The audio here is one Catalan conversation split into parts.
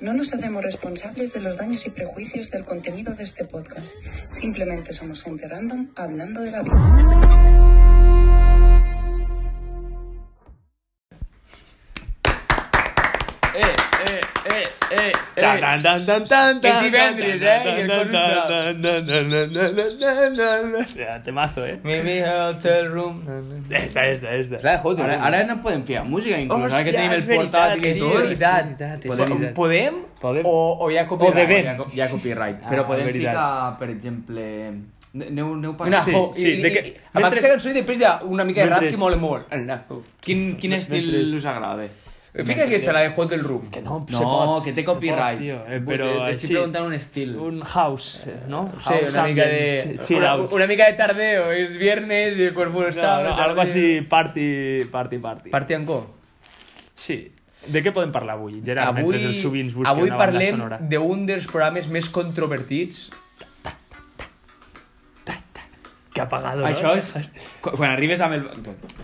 No nos hacemos responsables de los daños y prejuicios del contenido de este podcast. Simplemente somos gente random hablando de la vida. Temazo, eh? Mimi Hotel Room. Esta, esta, esta. Joder, ara no podem fiar música, inclús. ara que tenim el portàtil i tot. veritat. veritat, Podem-? Podem. O, o hi ha O copyright? Hi ha, copyright. Ah, Però podem ficar, per exemple... Aneu, aneu per... Una Sí, ho, sí, i, de i, que- i, abans mentre- aquesta cançó i després hi ha una mica de rap mentre- que mola molt. Una ho. Quin, quin estil Mentre- us agrada? Fica aquesta, la de Hotel Room. Que no, No, pot, que pot, copyright. tio. Eh, però T'estic així, preguntant un estil. Un house, eh, no? Sí, House una mica de... chill Una, out. una mica de tardeo. Es viernes y el cuerpo lo No, sabe. no, algo així, party, party, party. Party en co. Sí. De què podem parlar avui, Gerard, Avui, mentre els subins busquen avui una banda parlem sonora? d'un dels programes més controvertits. Que apagado, Això no? és... Quan arribes amb el...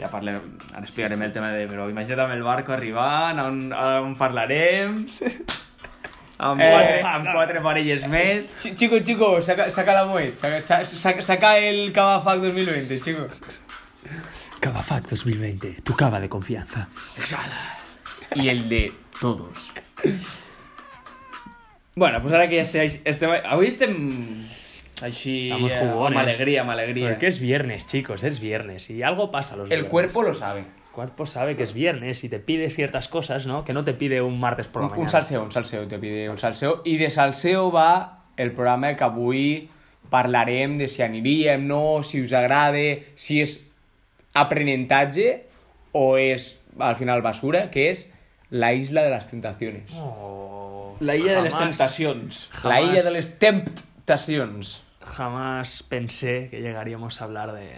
Ja parlem, ara explicarem el tema de... Però imagina't amb el barco arribant, on, on parlarem... Amb, Eh, quatre, amb quatre parelles més... Chi- Chico, chico, saca, saca la moed. Saca, sa- saca, saca el Cabafac 2020, chico. Cavafac 2020, tu cava de confianza. I el de todos. Bueno, pues ara que ja estem... estem avui estem així... Estamos eh, jugones. amb alegria, amb alegria. Porque es viernes, chicos, es viernes y algo pasa los El viernes. cuerpo lo sabe. El cuerpo sabe que es viernes y te pide ciertas cosas, ¿no? Que no te pide un martes por la Un, mañana. un salseo, un salseo, te pide un salseo. I de salseo va el programa que avui parlarem de si aniríem, no, si us agrada, si és aprenentatge o és, al final, basura, que és La Isla de les Tentaciones. Oh, La illa de les jamás- tentacions. La jamás- Illa de les Temptacions. Jamás pensé que llegaríamos a hablar de,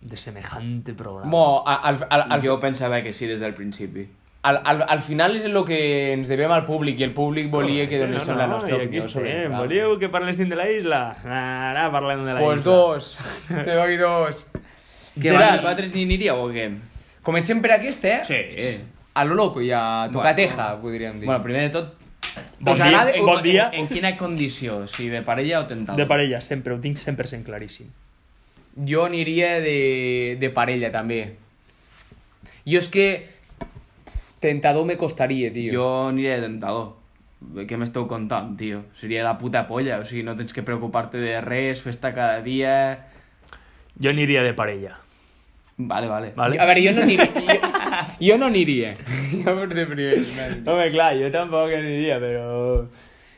de semejante programa. Mo, al, al, al, Jo pensava que sí des del principi. al, al, al final és el que ens devem al públic i el públic volia que no, donéssim no, la nostra i aquí opinió sobre el estem. Volíeu que parlessin de la isla? Ara parlem de la Pues isla. dos, te doy dos. Que Gerard. vosaltres ni aniríeu o què? Comencem per aquesta, eh? Sí. A lo loco, ja, Bueno. tocateja, podríem dir. Bueno, primer de tot... Bon Us dia, agrada- bon En, dia. en quina condició? Si de parella o tentador? De parella, sempre, ho tinc 100% claríssim. Jo aniria de, de parella, també. Jo és que... Tentador me costaria, tio. Jo aniré de tentador. Què m'esteu contant, tio? Seria la puta polla, o sigui, no tens que preocupar-te de res, festa cada dia... Jo aniria de parella. Vale, vale. Vale? A veure, jo no aniria. Jo, jo no aniria. Jo per de primer. Home, clar, jo tampoc aniria, però...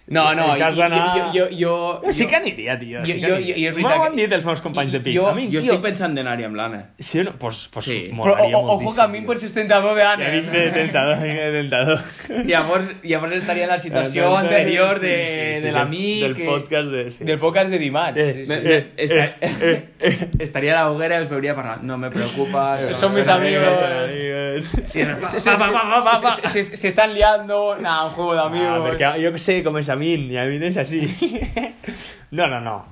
No, no, En cas jo, jo, jo, jo, Sí que aniria, tio. Jo- sí que jo- jo- jo M'ho han dit els meus companys de pis. jo- a mi, Jo estic pensant d'anar-hi amb l'Anna. Sí o no? Pues, pues Sí. Però o, ojo que a mi tio. per ser tentador de Anna. Vinc de tentador, vinc de tentador. Llavors, llavors estaria en la situació Sí, anterior de, sí, sí, de del- l'amic... Del que- podcast de... Sí, Del sí. podcast de dimarts. Eh, sí, sí. Me- eh, eh, eh, eh. Estaria a la hoguera i us veuria parlar. No me preocupa. Son son- mis amigos. Son amigos. Se- se- se- se- se- se- se están liando. Nah, un juego de amigos. Ah, perquè jo que sé com és mi, i a mi no és així. No, no, no.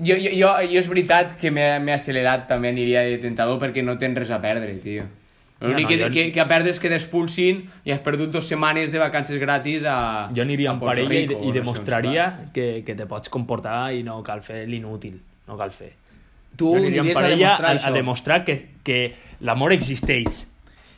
Jo, jo, jo, jo és veritat que m'he accelerat també aniria de tentador perquè no tens res a perdre, tio. L'únic no, que, jo- que, que a perdre és que t'expulsin i has perdut dues setmanes de vacances gratis a Jo aniria a en parella i, Rico, i no on demostraria que, que te pots comportar i no cal fer l'inútil. No cal fer. Tu Jo aniria en aniries a parella demostrar a, a demostrar que, que l'amor existeix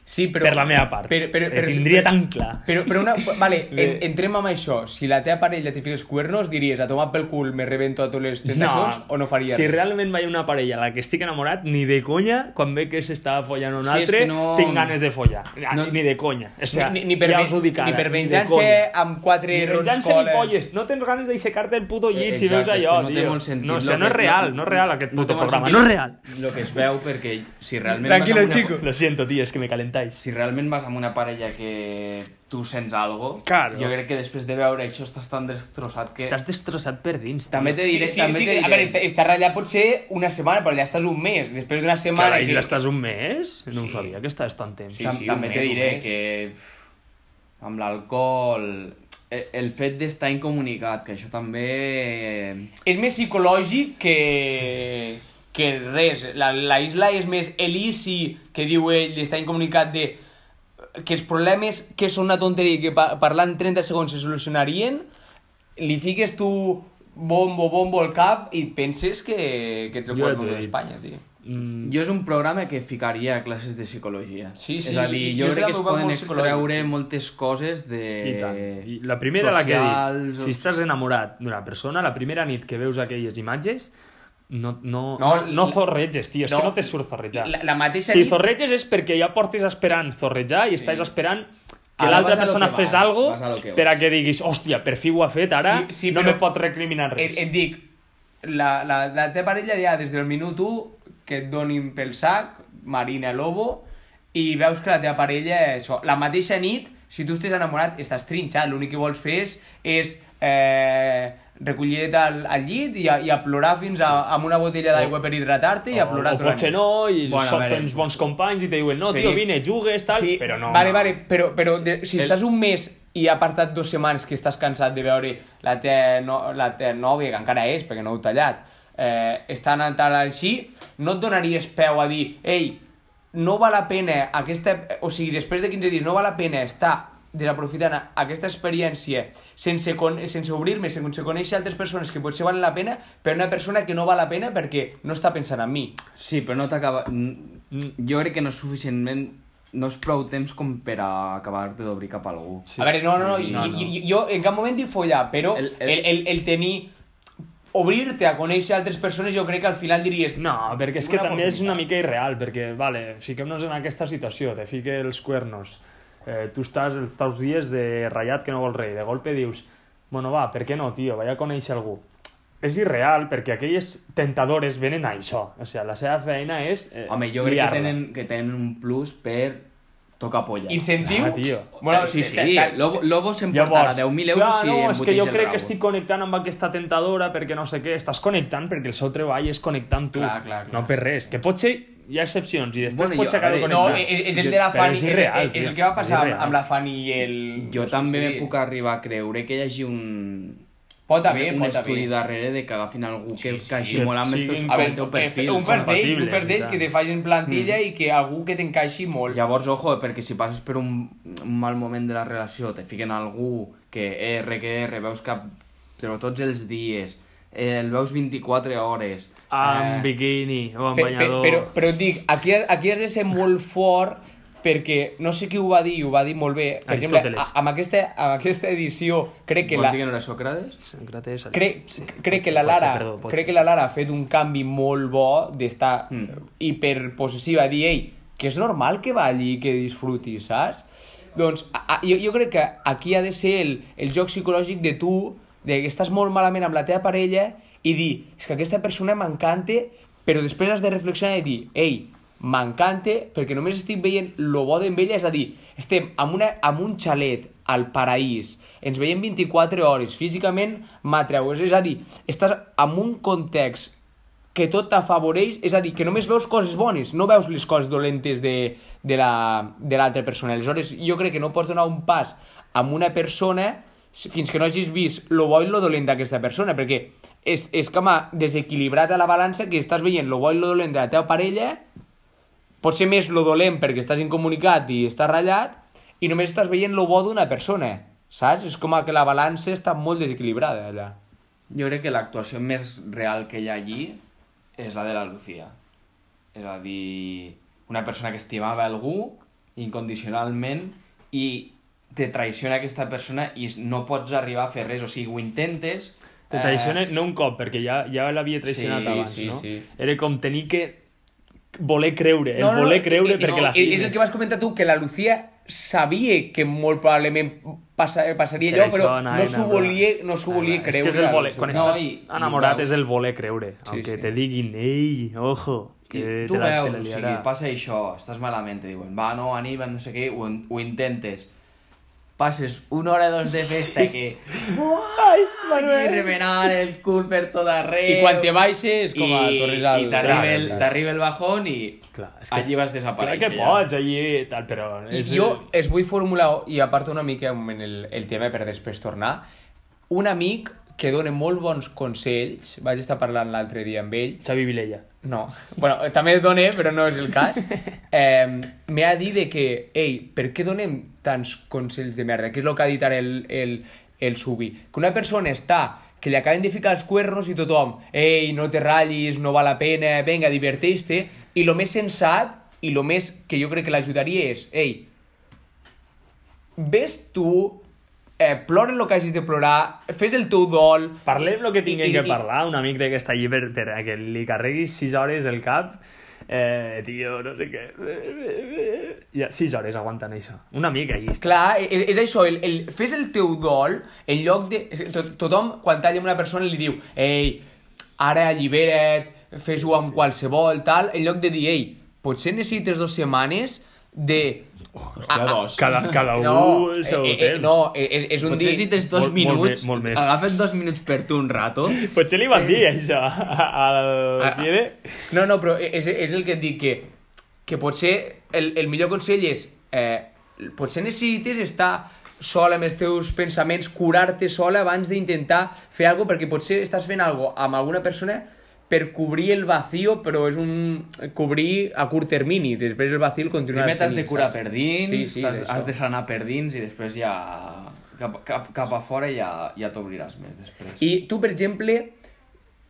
Sí, però... per la meva part. Però, però, Ho però, tindria però, tan clar. Però, però una... Vale, Le- en, entrem amb això. Si la teva parella te fiques cuernos, diries a tomar pel cul me rebento a totes les tentacions o no faries si res? realment vaig una parella a la que estic enamorat, ni de conya, quan ve que s'està follant un és altre, no- tinc ganes de follar. No- Ni de conya. O sea, ni, ni, per, ja us ho dic ara, ni per venjança amb quatre Ni rons venjança ni cola. polles. No tens ganes d'aixecar-te el puto llit Eh, si veus és allò, no té tio. molt sentit no, o sigui, no és real, no- no és real aquest no puto molt programa. No és real. Lo que es veu perquè si realment Tranquilo, chico. Lo siento, tío, es que me calentáis. si realment vas amb una parella que tu sents algo, Claro. jo crec que després de veure això estàs tan destrossat que... Estàs destrossat per dins. També te Sí, diré, sí, també sí, te diré... a veure, estar, estar allà pot ser una setmana, però allà estàs un mes. Després d'una Que setmana... la isla estàs un mes? No ho Sí. sabia, que estàs tant temps. Sí, sí, també te diré mes. que amb l'alcohol eh, el fet d'estar incomunicat, que això també... És més psicològic que, que res. La, la isla és més Elisi, que diu ell, està incomunicat de que els problemes que són una tonteria que pa parlant 30 segons se solucionarien, li fiques tu bombo, bombo al cap i penses que, que ets el quart d'Espanya, tio. Mm, Jo és un programa que ficaria a classes de psicologia. Sí, sí, És a dir, jo jo crec que es poden extreure moltes coses de... I tant. I la primera, la que he dit, socials, si estàs enamorat d'una persona, la primera nit que veus aquelles imatges, no, no, No, no, zorreges, tio, és no, que no te surt zorrejar. La, la mateixa Si nit... zorreges és perquè ja portes esperant zorrejar i Sí. estàs esperant que l'altra persona que fes algo que per a que diguis, hòstia, per fi ho ha fet, ara Sí, sí, no me pot recriminar res. Et, et dic, la, la, la teva parella ja des del minut 1 que et donin pel sac, Marina Lobo, i veus que la teva parella, això, la mateixa nit, si tu estàs enamorat, estàs trinxat, l'únic que vols fer és, és eh, recollir al, al llit i a, i a plorar fins a, amb una botella d'aigua per hidratar-te i a plorar o, o potser no, i Bueno, són veure, tens bons companys i te diuen, no, Sí. tio, vine, jugues, tal, sí, però no. Vale, vale, però, però de, si El- estàs un mes i ha apartat dues setmanes que estàs cansat de veure la teva, no, la teva nòvia, que encara és, perquè no heu tallat, eh, està anant tal així, no et donaries peu a dir, ei, no val la pena aquesta... O sigui, després de 15 dies no val la pena estar desaprofitant aquesta experiència sense, con sense obrir-me, sense conèixer altres persones que potser valen la pena per una persona que no val la pena perquè no està pensant en mi. Sí, però no t'acaba... Jo crec que no és suficientment... No és prou temps com per a acabar-te d'obrir cap a algú. Sí. A veure, no, no, no, No, jo, no. jo, jo en cap moment dic follar, però el, El- el, el- el, tenir obrir-te a conèixer altres persones jo crec que al final diries No, perquè és que també és una mica irreal, perquè, vale, fiquem-nos en aquesta situació, te fique els cuernos, eh, tu estàs els teus dies de ratllat que no vols res, i de golpe dius, bueno, va, per què no, tio, vaig a conèixer algú. És irreal, perquè aquelles tentadores venen a això, o sigui, la seva feina és eh, Home, jo crec que tenen, que tenen un plus per tocar polla. incentiu Clar, tio. bueno, sí, sí, ta- ta- Lobo, Lobo s'emportarà 10.000 euros clar, si no, és que jo crec que estic connectant amb aquesta tentadora perquè no sé què, estàs connectant perquè el seu treball és connectar amb tu, Clar, clar, clar, no per sí, res, sí. que potser hi ha excepcions i després Bueno, pots acabar a veure, no, connectant. és, és el de la Fanny, és és, irreal, és, és tio, el que va passar amb, amb la Fanny i el... Jo també me puc arribar a creure que hi hagi un... Pot haver, un pot estudi haver. darrere de que agafin algú que sí, que molt amb siguin estos veure, teu eh, perfil. un first date, un first date que te facin plantilla i que algú que t'encaixi molt. Llavors, ojo, perquè si passes per un, un mal moment de la relació, te fiquen algú que R, que R, veus cap... però tots els dies, eh, el veus 24 hores... Amb eh, biquini o amb Pe- pe- banyador. però, però et dic, aquí, aquí has de ser molt fort perquè no sé qui ho va dir i ho va dir molt bé. Per exemple, Aristòteles. amb aquesta, amb aquesta edició crec que vols la, dir que no era Sòcrates? Sòcrates, crec, sí, crec que ser, la pot ser, Lara, perdó, crec ser. que la Lara ha fet un canvi molt bo d'estar Mm. hiperpossessiva, dir, ei, que és normal que balli i que disfruti, saps? Doncs a, a, jo, jo crec que aquí ha de ser el, el joc psicològic de tu, de que estàs molt malament amb la teva parella i dir, és que aquesta persona m'encanta, però després has de reflexionar i dir, ei, m'encanta perquè només estic veient lo bo d'en ella, és a dir, estem amb, una, amb un xalet al paraís, ens veiem 24 hores, físicament m'atreus, és a dir, estàs en un context que tot t'afavoreix, és a dir, que només veus coses bones, no veus les coses dolentes de, de la- de l'altra persona. Aleshores, jo crec que no pots donar un pas amb una persona fins que no hagis vist lo bo i lo dolent d'aquesta persona, perquè és, és com a desequilibrat a la balança que estàs veient lo bo i lo dolent de la teva parella, pot ser més lo dolent perquè estàs incomunicat i estàs ratllat, i només estàs veient lo bo d'una persona, saps? És com que la balança està molt desequilibrada allà. Jo crec que l'actuació més real que hi ha allí és la de la Lucía. És a dir, una persona que estimava algú incondicionalment i te traiciona aquesta persona i no pots arribar a fer res, o sigui, ho intentes... Te traiciona no un cop, perquè ja, ja l'havia traicionat Sí, abans, sí, no? sí. Era com tenir que voler creure, el voler creure i- i- perquè no, l'estimes. És el que vas comentar tu, que la Lucía sabia que molt probablement passa, passaria Per allò, però no nena, s'ho volia, no s'ho volia Ah, creure. És que és el voler, quan No, estàs i- i enamorat veus- és el voler creure, Sí, aunque sí. te diguin, ei, ojo, I que tu te la, veus, te la o sigui, liarà. passa això, estàs malament, te diuen, va, no, anima, no sé què, ho, ho intentes. Passes una hora o dos de festa que... Ai, Allí remenant el cul per tot arreu. I quan te baixes, com a I- torres al... I t'arriba Clar, el, clar. t'arriba el bajón i Clar, és que- allí vas Clar desaparèixer. que ja. pots, allí, tal, però... I És, jo es vull formular, i aparto una mica en el, el tema per després tornar, un amic que dona molt bons consells, vaig estar parlant l'altre dia amb ell, Xavi Vilella. no, bueno, també dona, però no és el cas, eh, m'ha dit de que, ei, per què donem tants consells de merda? Que és el que ha dit ara el, el, el Subi. Que una persona està que li acaben de ficar els cuernos i tothom, ei, no te ratllis, no val la pena, venga, diverteix-te, i lo més sensat i lo més que jo crec que l'ajudaria és, ei, ves tu, eh, plora el que hagis de plorar, fes el teu dol, Parlem el que tinguem I- i- que parlar, un amic de que està allí per, per a que li carreguis 6 hores el cap, eh, tio, no sé què... Ja, 6 hores aguantant això. Un amic allí. està. Clar, és, és això, el, el, fes el teu dol en lloc de... To, tothom, quan talla una persona, li diu ei, ara allibera't, fes-ho amb qualsevol, tal, en lloc de dir, ei, potser necessites dues setmanes de... Hòstia, dos. Cada, cada un No, el seu eh, eh, temps. no, és, és un Potser dia... si tens dos Molt- molt minuts, més, molt més. agafa't dos minuts per tu un rato. Potser li van dir això al Piede. No, no, però és, és el que et dic, que, que potser el, el millor consell és... Eh, potser necessites estar sola amb els teus pensaments, curar-te sola abans d'intentar fer alguna perquè potser estàs fent alguna amb alguna persona per cobrir el vacío, però és un... cobrir a curt termini, després el vacío el continuaràs Primer t'has de curar saps? per dins, Sí, sí, has de sanar per dins i després ja cap, cap, cap a fora ja, ja t'obriràs més després. I tu, per exemple,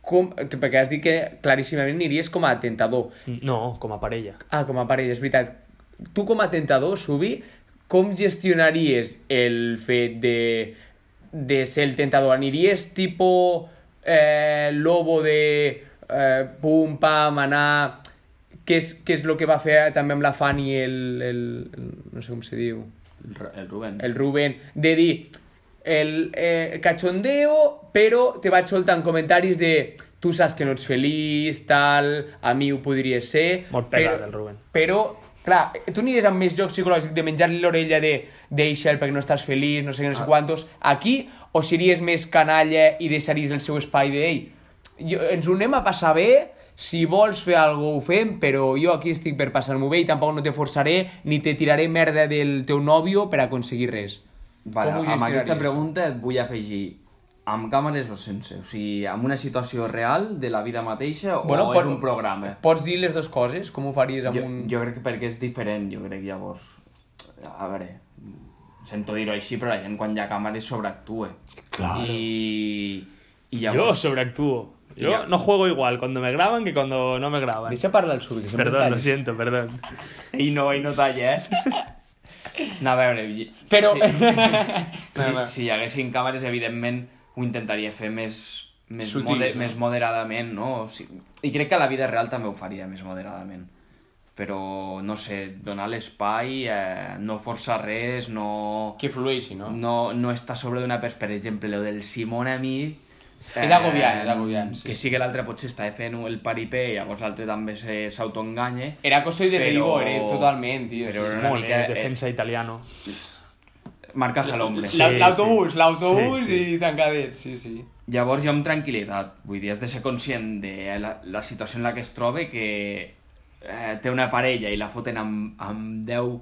com, perquè has dit que claríssimament aniries com a tentador. No, com a parella. Ah, com a parella, és veritat. Tu com a tentador, Subi, com gestionaries el fet de, de ser el tentador? Aniries tipo eh, lobo de eh, pum, pam, anar... Què és, què és el que va fer també amb la Fanny el, el, el no sé com se diu, El, Ru- el Rubén. el Ruben, de dir el eh, cachondeo, però te vaig soltant comentaris de tu saps que no ets feliç, tal, a mi ho podria ser... Molt pegat, però- el Ruben. Però, clar, tu aniries amb més joc psicològic de menjar-li l'orella de deixa'l perquè no estàs feliç, no sé què, no sé Ah. quantos, aquí, o series més canalla i deixaries el seu espai de, ei, jo, ens ho anem a passar bé, si vols fer alguna cosa ho fem, però jo aquí estic per passar-m'ho bé i tampoc no te forçaré ni te tiraré merda del teu nòvio per aconseguir res. Vale, Com ho amb aquesta pregunta et vull afegir amb càmeres o sense? O sigui, amb una situació real de la vida mateixa o Bueno, és pot- un programa? Pots dir les dues coses? Com ho faries amb Jo, un... jo crec que perquè és diferent, jo crec, llavors... A veure, sento dir-ho així, però la gent quan hi ha càmeres sobreactua. Claro. I, i Yo llavors... sobreactúo. Yo Ya. no juego igual cuando me graban que cuando no me graban. Deixa parlar el Subi, que Perdón, lo siento, perdón. I no, i no talla, eh? No, a veure... Però- si, no. si hi haguessin càmeres, evidentment, ho intentaria fer més, més, Sutil, mode, no? més moderadament, no? O sigui, I crec que a la vida real també ho faria més moderadament. Però, no sé, donar l'espai, eh, no forçar res, no... Que flueixi, no? no, no està sobre d'una pers, per exemple, lo del Simón a mi... És agobiant, és agobiant, sí, Que sí que l'altre potser està fent el paripé i llavors l'altre també se- s'autoenganya. Era cosa de Però- rigor, eh? Totalment, tio. però sí. una Molt, mica, eh, eh, defensa italiano. Marcas al hombre. Sí, La- L'autobús, sí. l'autobús Sí, sí. i tancadet, sí, sí. Llavors jo amb tranquil·litat, vull dir, has de ser conscient de la, la situació en la que es troba, que eh, té una parella i la foten amb, amb 10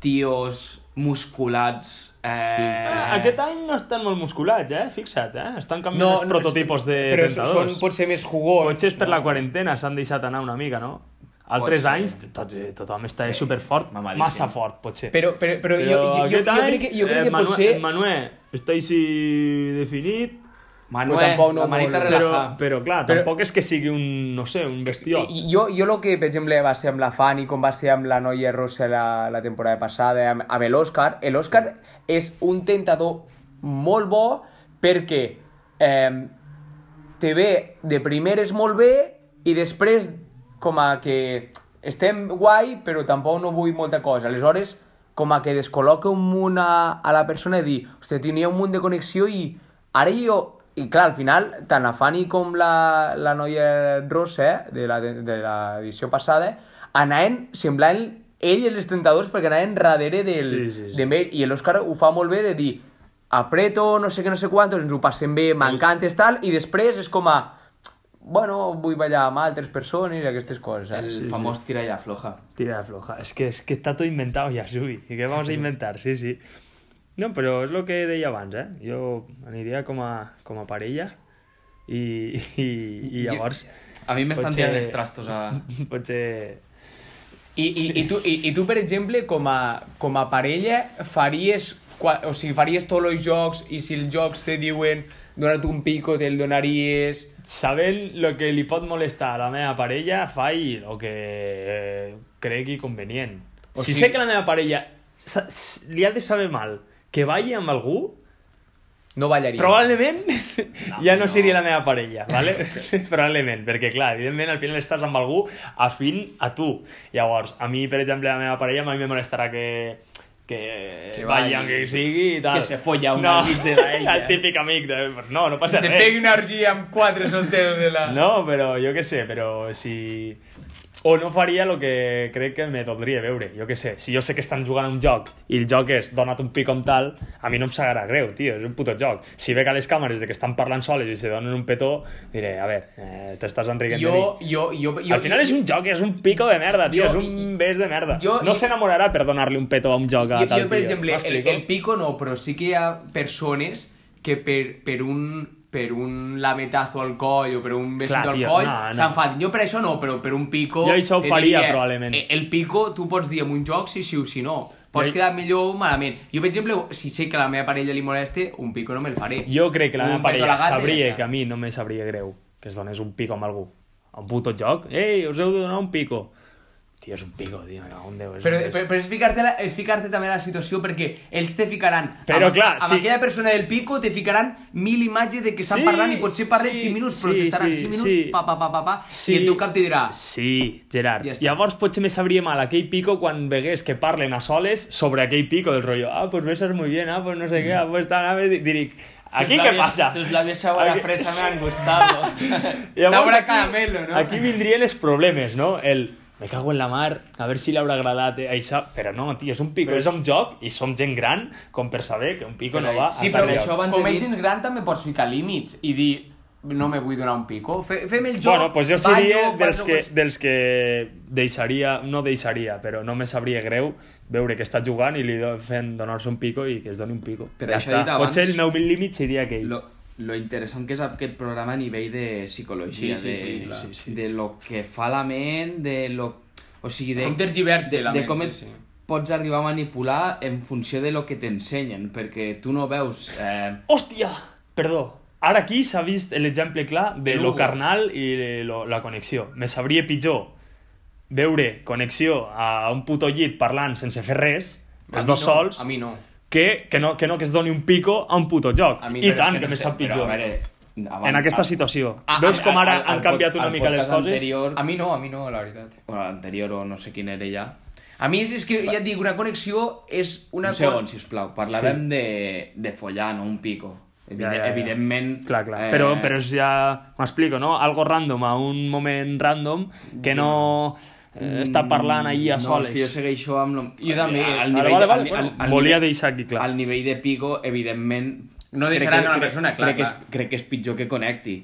tios musculats... Eh, Sí, sí. Ah, aquest any no estan molt musculats, eh? Fixa't, eh? Estan canviant els prototipos de però tentadors. són potser més jugons. Potser és per la quarantena, s'han deixat anar una mica, no? Altres ser. anys, tots, eh, tothom està Sí, superfort, mamadíssim. massa fort, potser. Però, però, però, jo, jo, jo, jo, any, crec que, jo crec eh, que Manu- potser... Manuel, està així definit, Manuel, Però tampoc no la manita molt. però, relajada. però clar, Però- tampoc és que sigui un, no sé, un bestiot. Jo, jo el que, per exemple, va ser amb la Fanny, com va ser amb la noia rossa la, la temporada passada, amb, amb l'Òscar, l'Òscar és un tentador molt bo perquè eh, te ve de primeres molt bé i després com a que estem guai però tampoc no vull molta cosa. Aleshores, com a que descol·loca un munt a, a la persona i dir, hòstia, tenia un munt de connexió i ara jo... I clar, al final, tant la Fanny com la, la noia rossa eh, de la- de l'edició passada anaven semblant ell i els tentadors perquè anaven darrere del, Sí, sí, sí. de ell. I l'Òscar ho fa molt bé de dir apreto, no sé què, no sé quantos, ens ho passem bé, m'encantes, tal, i després és com a bueno, vull ballar amb altres persones i aquestes coses. El sí. famós tira i afloja. Tira de floja. Es que, es que está todo inventado ya, Subi. ¿Y qué vamos a inventar? Sí, sí. No, però és el que deia abans, eh? Jo aniria com a, com a parella i, i, i llavors... A mi m'estan Potser- tirant els trastos a... Potser... I, i, i, tu, i, I tu, per exemple, com a, com a parella, faries, o sigui, faries tots els jocs i si els jocs te diuen donar-te un pico, te'l donaries... Sabent el que li pot molestar a la meva parella, faig el que eh, cregui convenient. O si sigui- sé que la meva parella li ha de saber mal que balli amb algú, No ballaries. probablement ja no, seria la meva parella, ¿vale? probablement, perquè clar, evidentment al final estàs amb algú afín a tu. Llavors, a mi, per exemple, la meva parella mai me molestarà que que, Que amb qui sigui i tal. que se folla un no, amic de la ella. El típic amic de... No, no passa Se res. pegui una orgia amb quatre solteros de la... No, però jo què sé, però si... O no faria el que crec que me doldria veure, jo què sé. Si jo sé que estan jugant a un joc i el joc és dona't un pic com tal, a mi no em sabrà greu, tio, és un puto joc. Si veig a les càmeres de que estan parlant soles i se donen un petó, diré, a veure, eh, t'estàs enriquent Jo, de mi. jo, jo, jo, Al final és un joc, és un pico de merda, tio, Jo- és un bes de merda. jo- no i- s'enamorarà per donar-li un petó a un joc a jo, jo, per exemple, el, el pico no, però sí que hi ha persones que per, per un per un lametazo al coll o per un besito Clar, al coll no, no. s'enfadin. Jo per això no, però per un pico... Jo això ho faria, diria, probablement. eh, El pico tu pots dir en un joc si sí o si no. Pots Jo- quedar millor o malament. Jo, per exemple, si sé que la meva parella li moleste, un pico no me'l faré. Jo crec que la meva parella sabria que a mi no me sabria greu que es donés un pico amb algú. A un puto joc? Ei, us heu de donar un pico. Tio, és un pico, tio, me cago en Déu. És Però, un- però, però és ficar-te la- és ficar-te també a la situació perquè ells te ficaran Però, amb, clar, amb sí. aquella persona del pico te ficaran mil imatges de que estan Sí, parlant i potser parlen sí, 5 minuts però sí, t'estaran sí, 5 minuts sí. pa, pa, pa, pa, pa Sí. i el teu cap te dirà Sí, Gerard. Ja està. Llavors potser me sabria mal aquell pico quan vegués que parlen a soles sobre aquell pico del rollo. Ah, pues besas muy bien, ah, pues no sé qué, ah, pues tal, ah, di- dic, aquí labios- passa? Tus labios sabor a fresa me han gustado. Sabor a caramelo, no? Aquí vindrien els problemes, no? El me cago en la mar, a veure si li haurà agradat eh, això. Però no, tio, és un pico, Però és un joc i som gent gran com per saber que un pico no Però va sí, a però tal lloc. això abans com ets dit- gran també pots ficar límits i dir no me vull donar un pico Fe, fem el joc Bueno, pues jo seria ballo, dels que, el- dels que deixaria, no deixaria, però no me sabria greu veure que està jugant i li do, fent donar-se un pico i que es doni un pico. Però ja això he dit està. abans- Potser el meu límit seria aquell. Lo, lo interessant que és aquest programa a nivell de psicologia, Sí, sí, de, sí, clar. sí, sí. de lo que fa la ment, de lo... O sigui, de, Com tergiversa de, la de ment, com sí, et sí. pots arribar a manipular en funció de lo que t'ensenyen, perquè tu no veus... Eh, Hòstia! Perdó. Ara aquí s'ha vist l'exemple clar de De lo Lugo. carnal i lo, la connexió. Me sabria pitjor veure connexió a un puto llit parlant sense fer res, A els dos no, sols, a mi no que, que, no, que no que es doni un pico a un puto joc. A mi- I però tant, que que, no me sé, sap però, pitjor. a veure, en aquesta situació. Ah, Veus com ara al- al han canviat una mica les coses? Anterior, a mi no, a mi no, la veritat Bueno, l'anterior o no sé quin era ja. a mi és, és que ja et dic, una connexió és una Un segon, sisplau. Parlàvem sí. de, de follar, no un pico. Evide Ja, ja, ja. Evidentment... Clar, clar. eh, Però, però és ja... M'explico, no? Algo random a un moment random que no eh, està parlant ahir a no, soles. és que jo segueixo amb... Lo... Jo també. Al nivell, vale, de- vale, al, al, al volia deixar aquí clar. Al nivell de pico, evidentment... No a una persona, clar, crec, que és, clar. crec que és pitjor que connecti.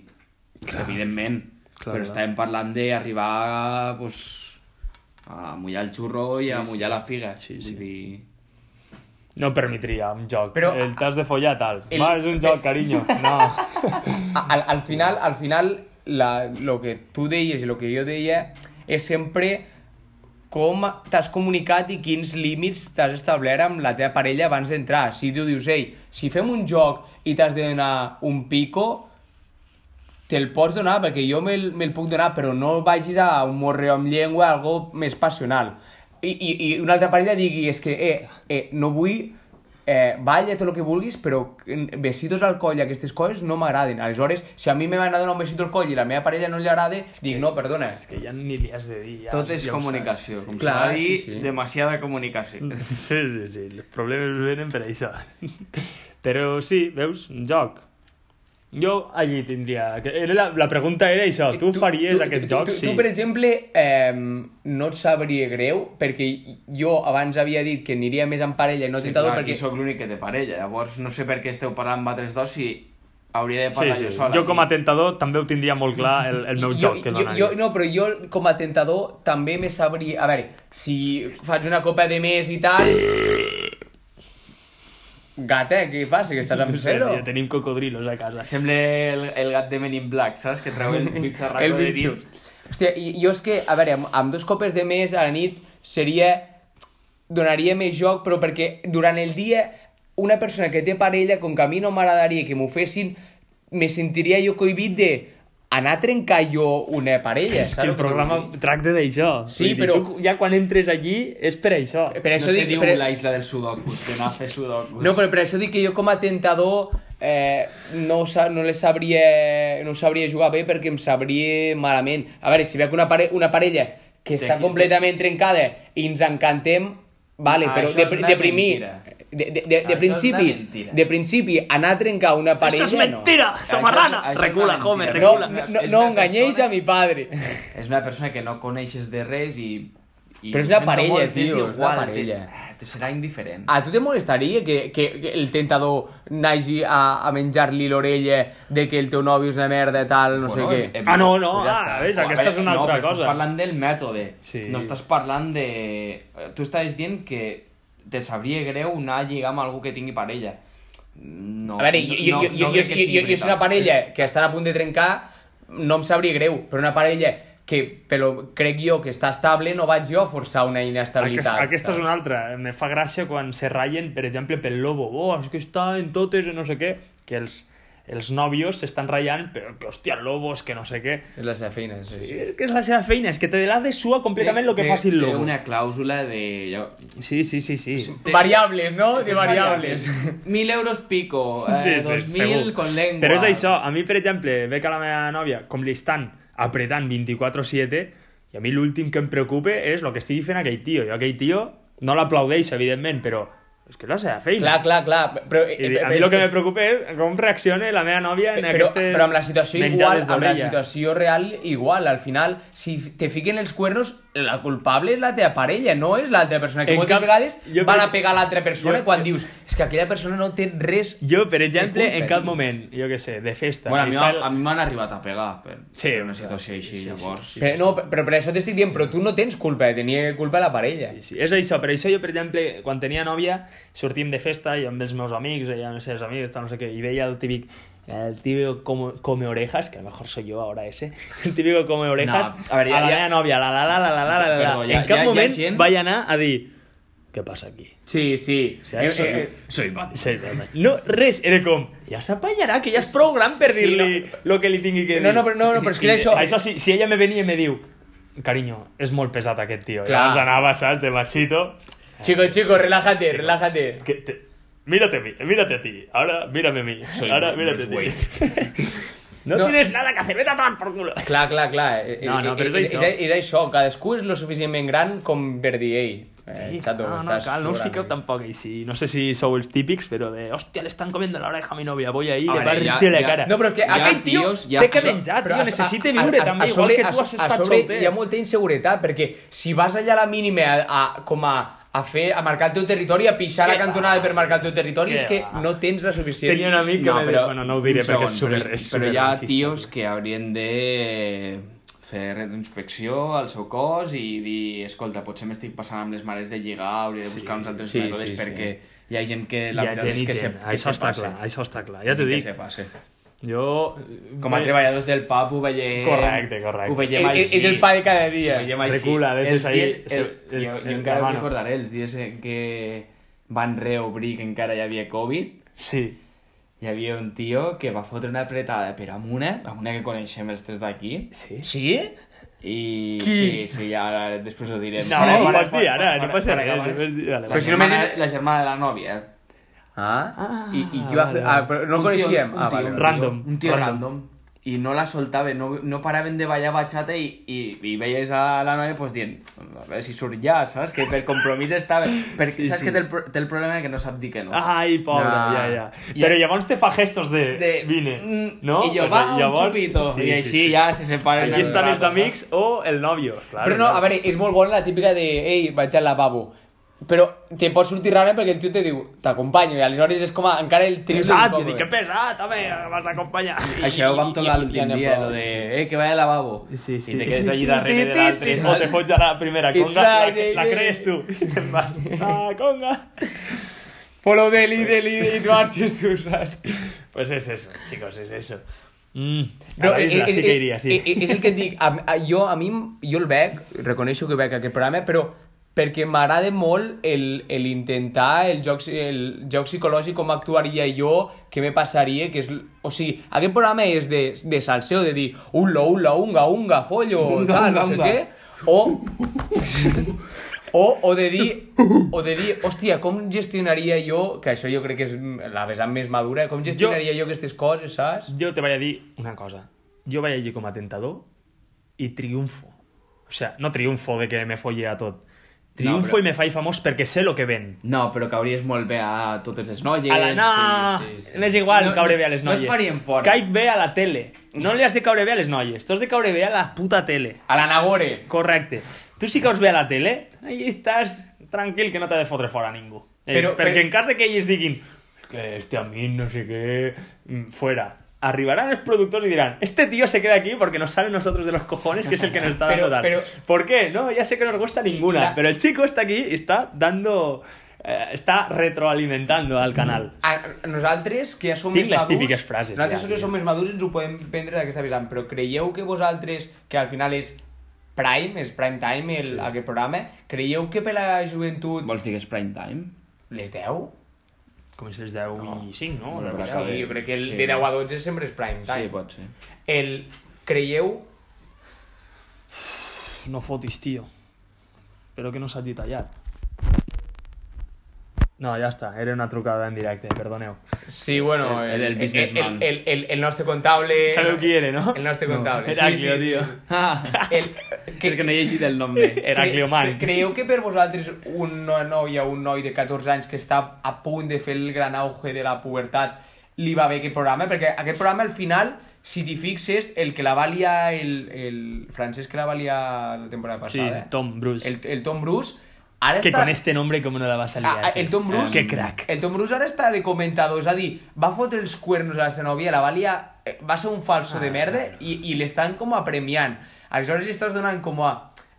Clar. Evidentment. Clar, però clar. estàvem parlant d'arribar pues, a mullar el xurro i a Sí, sí. mullar la figa. Sí, sí. Vull dir... No permetria un joc. Però- el t'has de follar tal. El- Va, és un joc, carinyo. No. al, al final, al final la, lo que tu deies i lo que jo deia és sempre com t'has comunicat i quins límits t'has establert amb la teva parella abans d'entrar. Si tu dius, ei, si fem un joc i t'has de donar un pico, te'l pots donar, perquè jo me'l me puc donar, però no vagis a un morreo amb llengua, algo més passional. I, i, i una altra parella digui, és que, eh, eh, no vull, eh, balla tot el que vulguis, però besitos al coll i aquestes coses no m'agraden. Aleshores, si a mi me van a donar un besito al coll i la meva parella no li agrada, dic, no, perdona. és que ja ni li has de dir. Ja, Tot és ja comunicació. Com Clar, s'ha sí, sí. demasiada comunicació. Sí, sí, sí. Els problemes venen per això. Però sí, veus, un joc. Jo allí tindria... que Era la, la pregunta era això, tu, faries aquest tu, joc? Tu, sí. tu, per exemple, eh, no et sabria greu, perquè jo abans havia dit que aniria més en parella i no Sí, tentador, clar, perquè... perquè sóc l'únic que té parella. Llavors, no sé per què esteu parlant amb altres dos si hauria de Sí, parlar sí. jo sola. Jo com a sí. tentador també ho tindria molt clar el, el meu jo, joc que jo, jo, no, però jo com a tentador també me sabria... A veure, si faig una copa de més i tal... Gata, què passa? Que estàs amb zero? tio, tenim cocodrilos a casa. Sembla el, el gat de Men in Black, saps? Que treu el bitxarraco el de dins. Hòstia, i- jo és que, a veure, amb, amb dos copes de més a la nit seria... donaria més joc, però perquè durant el dia una persona que té parella, com que a mi no m'agradaria que m'ho fessin, me sentiria jo cohibit de anar a trencar jo una parella. És que el programa tracta d'això. Sí, dir, però- Tu, ja quan entres allí és per això. Per No això se dic, diu per... la isla del sudokus, d'anar a fer sudokus. No, però per això dic que jo com a tentador eh, no, no le sabria, no sabria jugar bé perquè em sabria malament. A veure, si veig una, pare una parella que està completament trencada i ens encantem, vale, Ah, però de, és una de, primir, mentira. De, de, de, de, principi, de principi, anar a trencar una parella, Això és mentira! no. Samarrana! Això és- això Recula, Homer. No, recula. no, no, no una enganyéis persona- a mi padre. És una persona que no coneixes de res i... i Però és una parella, molt, tio, és una igual, parella. Te, te serà indiferent. A tu te molestaria que, que, que el tentador n'hagi a, a menjar-li l'orella de que el teu nòvio és una merda i tal, no Bueno, sé eh, què? Ah, no, no, Pues ja ah, està. ves, aquesta és una no, altra però cosa. Estàs parlant del mètode. Sí. No estàs parlant de... Tu estaves dient que te sabria greu anar a lligar amb algú que tingui parella. No, A veure, jo, jo, no, jo, no jo, jo, jo, jo, jo, és una parella que estan a punt de trencar, no em sabria greu, però una parella que, però crec jo que està estable, no vaig jo a forçar una inestabilitat. Aquesta, aquesta és una altra. Me fa gràcia quan se ratllen, per exemple, pel lobo. Oh, és que està en totes, no sé què. Que els, els nòvios s'estan ratllant, però que, hòstia, el lobo, és que no sé què. És la seva feina, sí. sí. És que és la seva feina, és que te la de sua completament el que faci el té lobo. una clàusula de... Sí, sí, sí, sí. Variables, no? De variables. Mil euros pico, Sí, eh, sí, dos segur. mil con lengua. Però és això, a mi, per exemple, veig a la meva nòvia com li estan apretant 24-7 i a mi l'últim que em preocupa és el que estigui fent aquell tio. Jo aquell tio no l'aplaudeixo, evidentment, però és que és la seva feina. Clar, clar, clar. Però, I a mi el que me preocupa és com reacciona la meva nòvia en però, aquestes però amb la situació igual, amb la situació real igual, al final, si te fiquen els cuernos, la culpable és la teva parella, no és l'altra persona, que En moltes cap- vegades jo van a pegar a l'altra persona jo- quan jo- dius, és que aquella persona no té res... Jo, per exemple, en cap moment, jo què sé, de festa... Bueno, a mi, està el- a mi m'han arribat a pegar per, Sí, per una situació així, sí, sí, llavors. sí. però, no, però per això t'estic dient, però tu no tens culpa, tenia culpa la parella. Sí, sí, és això, per això jo, per exemple, quan tenia nòvia, sortim de festa i amb els meus amics i amb els seus amics, no sé què, i veia el típic el típico como, come orejas, que a lo mejor soy yo ahora ese, el típico come orejas no, a, veure, ja, a la ja... meva nòvia, la la la la la la la, la. Perdó, ja, en cap ja, moment ja gent... vaig anar a dir què passa aquí? Sí, sí. ¿Sabes? Eh, eh, soy, eh, soy Batman. Soy Batman. No, res, era com, ja s'apanyarà, que ja és prou gran per dir-li sí, sí, lo que li tingui que dir. No, no, però, no, no, però és que això... Això sí, si ella me venia i me diu, cariño, és molt pesat aquest tio. Clar. Llavors anava, saps, de machito. Chico, chico, relájate, relájate. que te- mírate a mí, mírate a ti, ahora mírame a mí, Soy ahora mírate a ti. no, No. tienes nada que hacer, vete a tomar por culo. Clar, clar, clar. eh, No, no, eh, però és eh, això. És, és això, cadascú és lo suficientment gran com per dir, ei, eh, xato, no, no, estàs cal, no us fiqueu eh?" tampoc així. No sé si sou els típics, però de, hòstia, le están comiendo la oreja a mi novia, voy ahí, A le a ja- rir la ja- cara. No, però que ha aquell tio ha- té que menjar, tio, a- necessita a- viure a- també, a igual sobre- que tu a- has a estat sobre solter. Hi ha molta inseguretat, perquè si vas allà a la mínima a, a, com a, a fer, a marcar el teu territori, a pixar la cantonada va? per marcar el teu territori, Què és que va? no tens la suficient... Tenia un amic que No, me però, bueno, no ho diré un perquè és super, però, és però hi ha tios tio. que haurien de fer retroinspecció al seu cos i dir, escolta, potser m'estic passant amb les mares de lligar, hauria de buscar Sí, uns altres sí, mètodes sí, sí. perquè hi ha gent que la Hi ha veritat gent és i que se, gent, que això se està passa. clar, això està clar, ja t'ho Que dic. se passa. Jo... Com a treballadors del pub ho veiem... Correcte, correcte. Ho veiem És, així. és el pa de cada dia. Ho veiem així. Recula, a veces Els ahí dies- el, es- jo, jo encara mano. recordaré els dies en què van reobrir que encara hi havia Covid Sí. hi havia un tio que va fotre una apretada per amb una, amb una que coneixem els tres d'aquí, Sí? Sí? i Qui? sí, sí, ja ara després ho direm. No, ho pots dir ara, no passa res. abans. només di- vale, La vale. si només germana, és- la germana de la nòvia. Ah? Ah, I, i qui va fer... vale, Ah, vale. però no el Un tio- coneixíem? un ah, tio, vale, un vale. tio, Random, Un tio random. random. I no la soltaven, no, no paraven de ballar bachata i, i, i veies a la noia pues, dient a veure si surt ja, saps? Que per compromís estava... Perquè Sí, saps sí. que té el, té el problema que no sap dir que no. Ai, pobre, No. ja, ja. I- Però llavors te fa gestos de... de, Vine, mm, no? I jo, va, un llavors- xupito. Sí, I sí, així sí. ja se separen. En estan els amics o el nòvio. Claro, Però no, claro. a veure, és molt bona la típica de ei, vaig al lavabo. Però te pot sortir rara perquè el tio te diu t'acompanyo i aleshores és com a, encara el trio Pesat, jo dic que pesat, home, vas a acompanyar. Això ho vam tocar l'últim dia, lo de, eh, que vaya al lavabo. Sí, sí. I te quedes allí darrere de l'altre. O te fots a la primera It's conga, la, la crees tu. I te'n vas. Ah, conga. Follow Deli, Deli, i tu marxes tu, saps? Pues es eso, chicos, es eso. Mm, a No, la eh, isla eh, sí eh, que iria, sí. eh, eh, És el que et dic, a, a, jo, a mi, jo el veig, reconeixo que veig aquest programa, però perquè m'agrada molt el, el intentar el joc, el joc psicològic, com actuaria jo, què me passaria, que és... O sigui, aquest programa és de, de salseo, de dir, ula, ula, unga, unga, follo, Unga, tal, unga, no sé unga. què, o... O, o de dir, o de dir, hòstia, com gestionaria jo, que això jo crec que és la vessant més madura, com gestionaria jo, aquestes coses, saps? Jo te vaig a dir una cosa. Jo vaig allí com a tentador i triomfo. O sea, no triomfo de que me folle a tot. Però- i me faig famós perquè sé lo que ven. No, però cauries molt bé a totes les noies. A la no, sí, sí, sí. m'és igual no, caure bé a les No noies. et farien fora. Caic bé a la tele. No li has de caure bé a les noies. Tu has de caure bé a la puta tele. A la Nagore. Correcte. Tu si caus bé a la tele, ahí estàs tranquil que no t'ha de fotre fora ningú. Eh, Però- perquè però- en cas de que ells diguin que este a mí no sé qué, mm, fuera. Arribarán los productors y dirán, este tío se queda aquí porque nos sale nosotros de los cojones, que es el que nos está dando Pero- tal. pero- ¿Por qué? No, ya sé que no nos gusta ninguna, La- pero el chico está aquí y está dando... eh, está retroalimentando al canal. A, nosaltres, que ja som Tinc més les madurs... típiques frases, Nosaltres ja, que tio. som més madurs ens ho podem prendre d'aquesta vessant, però creieu que vosaltres, que al final és prime, és prime time, el, Sí. aquest programa, creieu que per la joventut... Vols dir que és prime time? Les 10? Com si les 10 i 5, no? Bueno, La però Sí, jo crec que el Sí. de 10 a 12 sempre és prime time. Sí, pot ser. El... Creieu... No fotis, tio. Espero que no s'hagi tallat. No, ja està. Era una trucada en directe, perdoneu. Sí, bueno... El- el- el businessman. El, el, el, el nostre comptable... Sabeu qui era, no? El nostre No, comptable. Heraclio. Ah, El, que és que no he llegit el nom. Heraclio Man. Cre creieu que per vosaltres una noia o un noi de 14 anys que està a punt de fer el gran auge de la pubertat li va bé aquest programa? Perquè aquest programa al final, si t'hi fixes, el que la va liar el, el francès que la va liar la temporada Sí, passada, Tom Bruce. el, el Tom Bruce, ara que està... con este nombre com no la vas a liar. Ah, ah, el Tom Bruce, Que crack. El Tom Bruce ara està de comentador, és a dir, va fotre els cuernos a la seva nòvia, la va liar, eh, va ser un falso de Ah, merda ah. i, i l'estan com a premiant. Aleshores li estàs donant com a,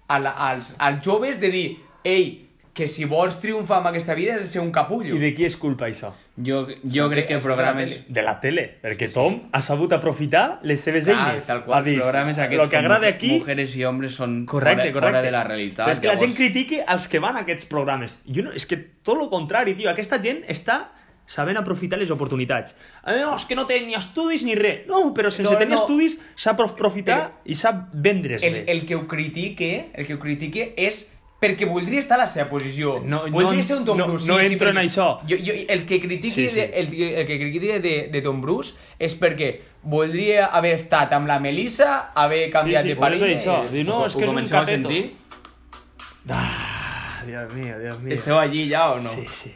a la, als, als joves de dir, ei, que si vols triomfar en aquesta vida has de ser un capullo. I de qui és culpa això? Jo, jo crec que la programes... tele. De la tele, perquè Tom ha sabut aprofitar les seves Clar, eines. tal qual, Ha dit, programes aquests lo que com agrada aquí... Mujeres i homes són Correcte, fora, correcte. fora de la realitat. Però és que la gent critique els que van a aquests programes. Jo no, és que tot el contrari, tio. Aquesta gent està sabent aprofitar les oportunitats. Eh, no, és que no té ni estudis ni res. No, però sense No, tenir no. estudis sap aprofitar i sap vendre's el, bé. el que ho critique, el que ho critique és perquè voldria estar a la seva posició. No, voldria no, ser un Tom no, Bruce. no entro en perquè això. Jo, jo, el que critiqui, Sí, sí. De, el, el que critiqui de, de Tom Bruce és perquè voldria haver estat amb la Melissa, haver canviat sí, de per això parella... això. i- Diu, no, Ho- és que és un a cateto. Ah, Dios mío, Dios mío. Esteu allí ja o no? Sí, sí.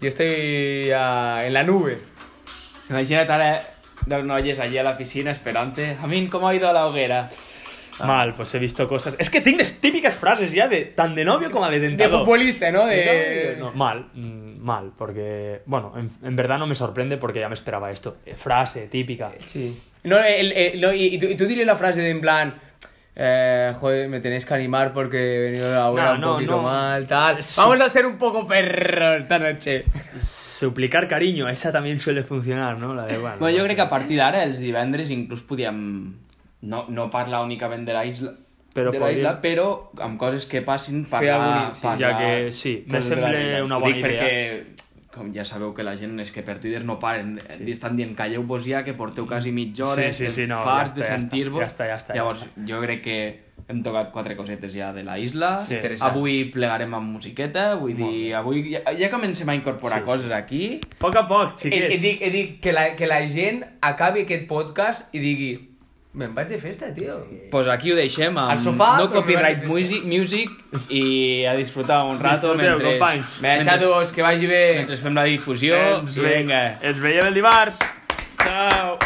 Jo estoy ah, en la nube. Imagina't ara dos noies allí a la piscina esperante. A mí, ¿cómo ha ido la hoguera? Mal, pues he visto cosas. Es que las típicas frases ya de tan de novio como de De tentador. futbolista, ¿no? De... No, mal, mm, mal, porque, bueno, en, en verdad no me sorprende porque ya me esperaba esto. Eh, Frase típica. Sí. No, el, el- no, y, y tú, y tú dirías la frase de en plan... Eh, joder, me tenéis que animar porque he venido ahora No, un no, poquito no. mal, tal. Vamos a ser un poco perros esta noche. Suplicar cariño, esa también suele funcionar, ¿no? La de, bueno, Bueno, jo crec sé. que a partir d'ara, els divendres, inclús podíem no, no parlar únicament de la isla, Però de isla, però amb coses que passin, Fer parlar... algun- sí, parlar ja que sí, me sembla una bona dic idea. perquè, com ja sabeu que la gent és que per Twitter no paren, sí. estan dient calleu-vos ja, que porteu quasi mitja hora, Sí, sí, sí, no, fars ja de està, ja sentir-vos. ja està, ja està, ja Llavors, està. jo crec que hem tocat quatre cosetes ja de la isla. Sí. Avui plegarem amb musiqueta, vull Molt dir, bé. avui ja, ja comencem a incorporar Sí, coses sí. aquí. A poc a poc, He, he, xiquets. dit, he dit que, la, que la gent acabi aquest podcast i digui me'n vaig de festa, tio. Pues aquí ho deixem amb Al sofà, no copyright music, music i a disfrutar un rato mentre. Bé, xatos, que vagi bé. mentre fem la difusió. Ens, Vinga. ens veiem el dimarts. Ciao.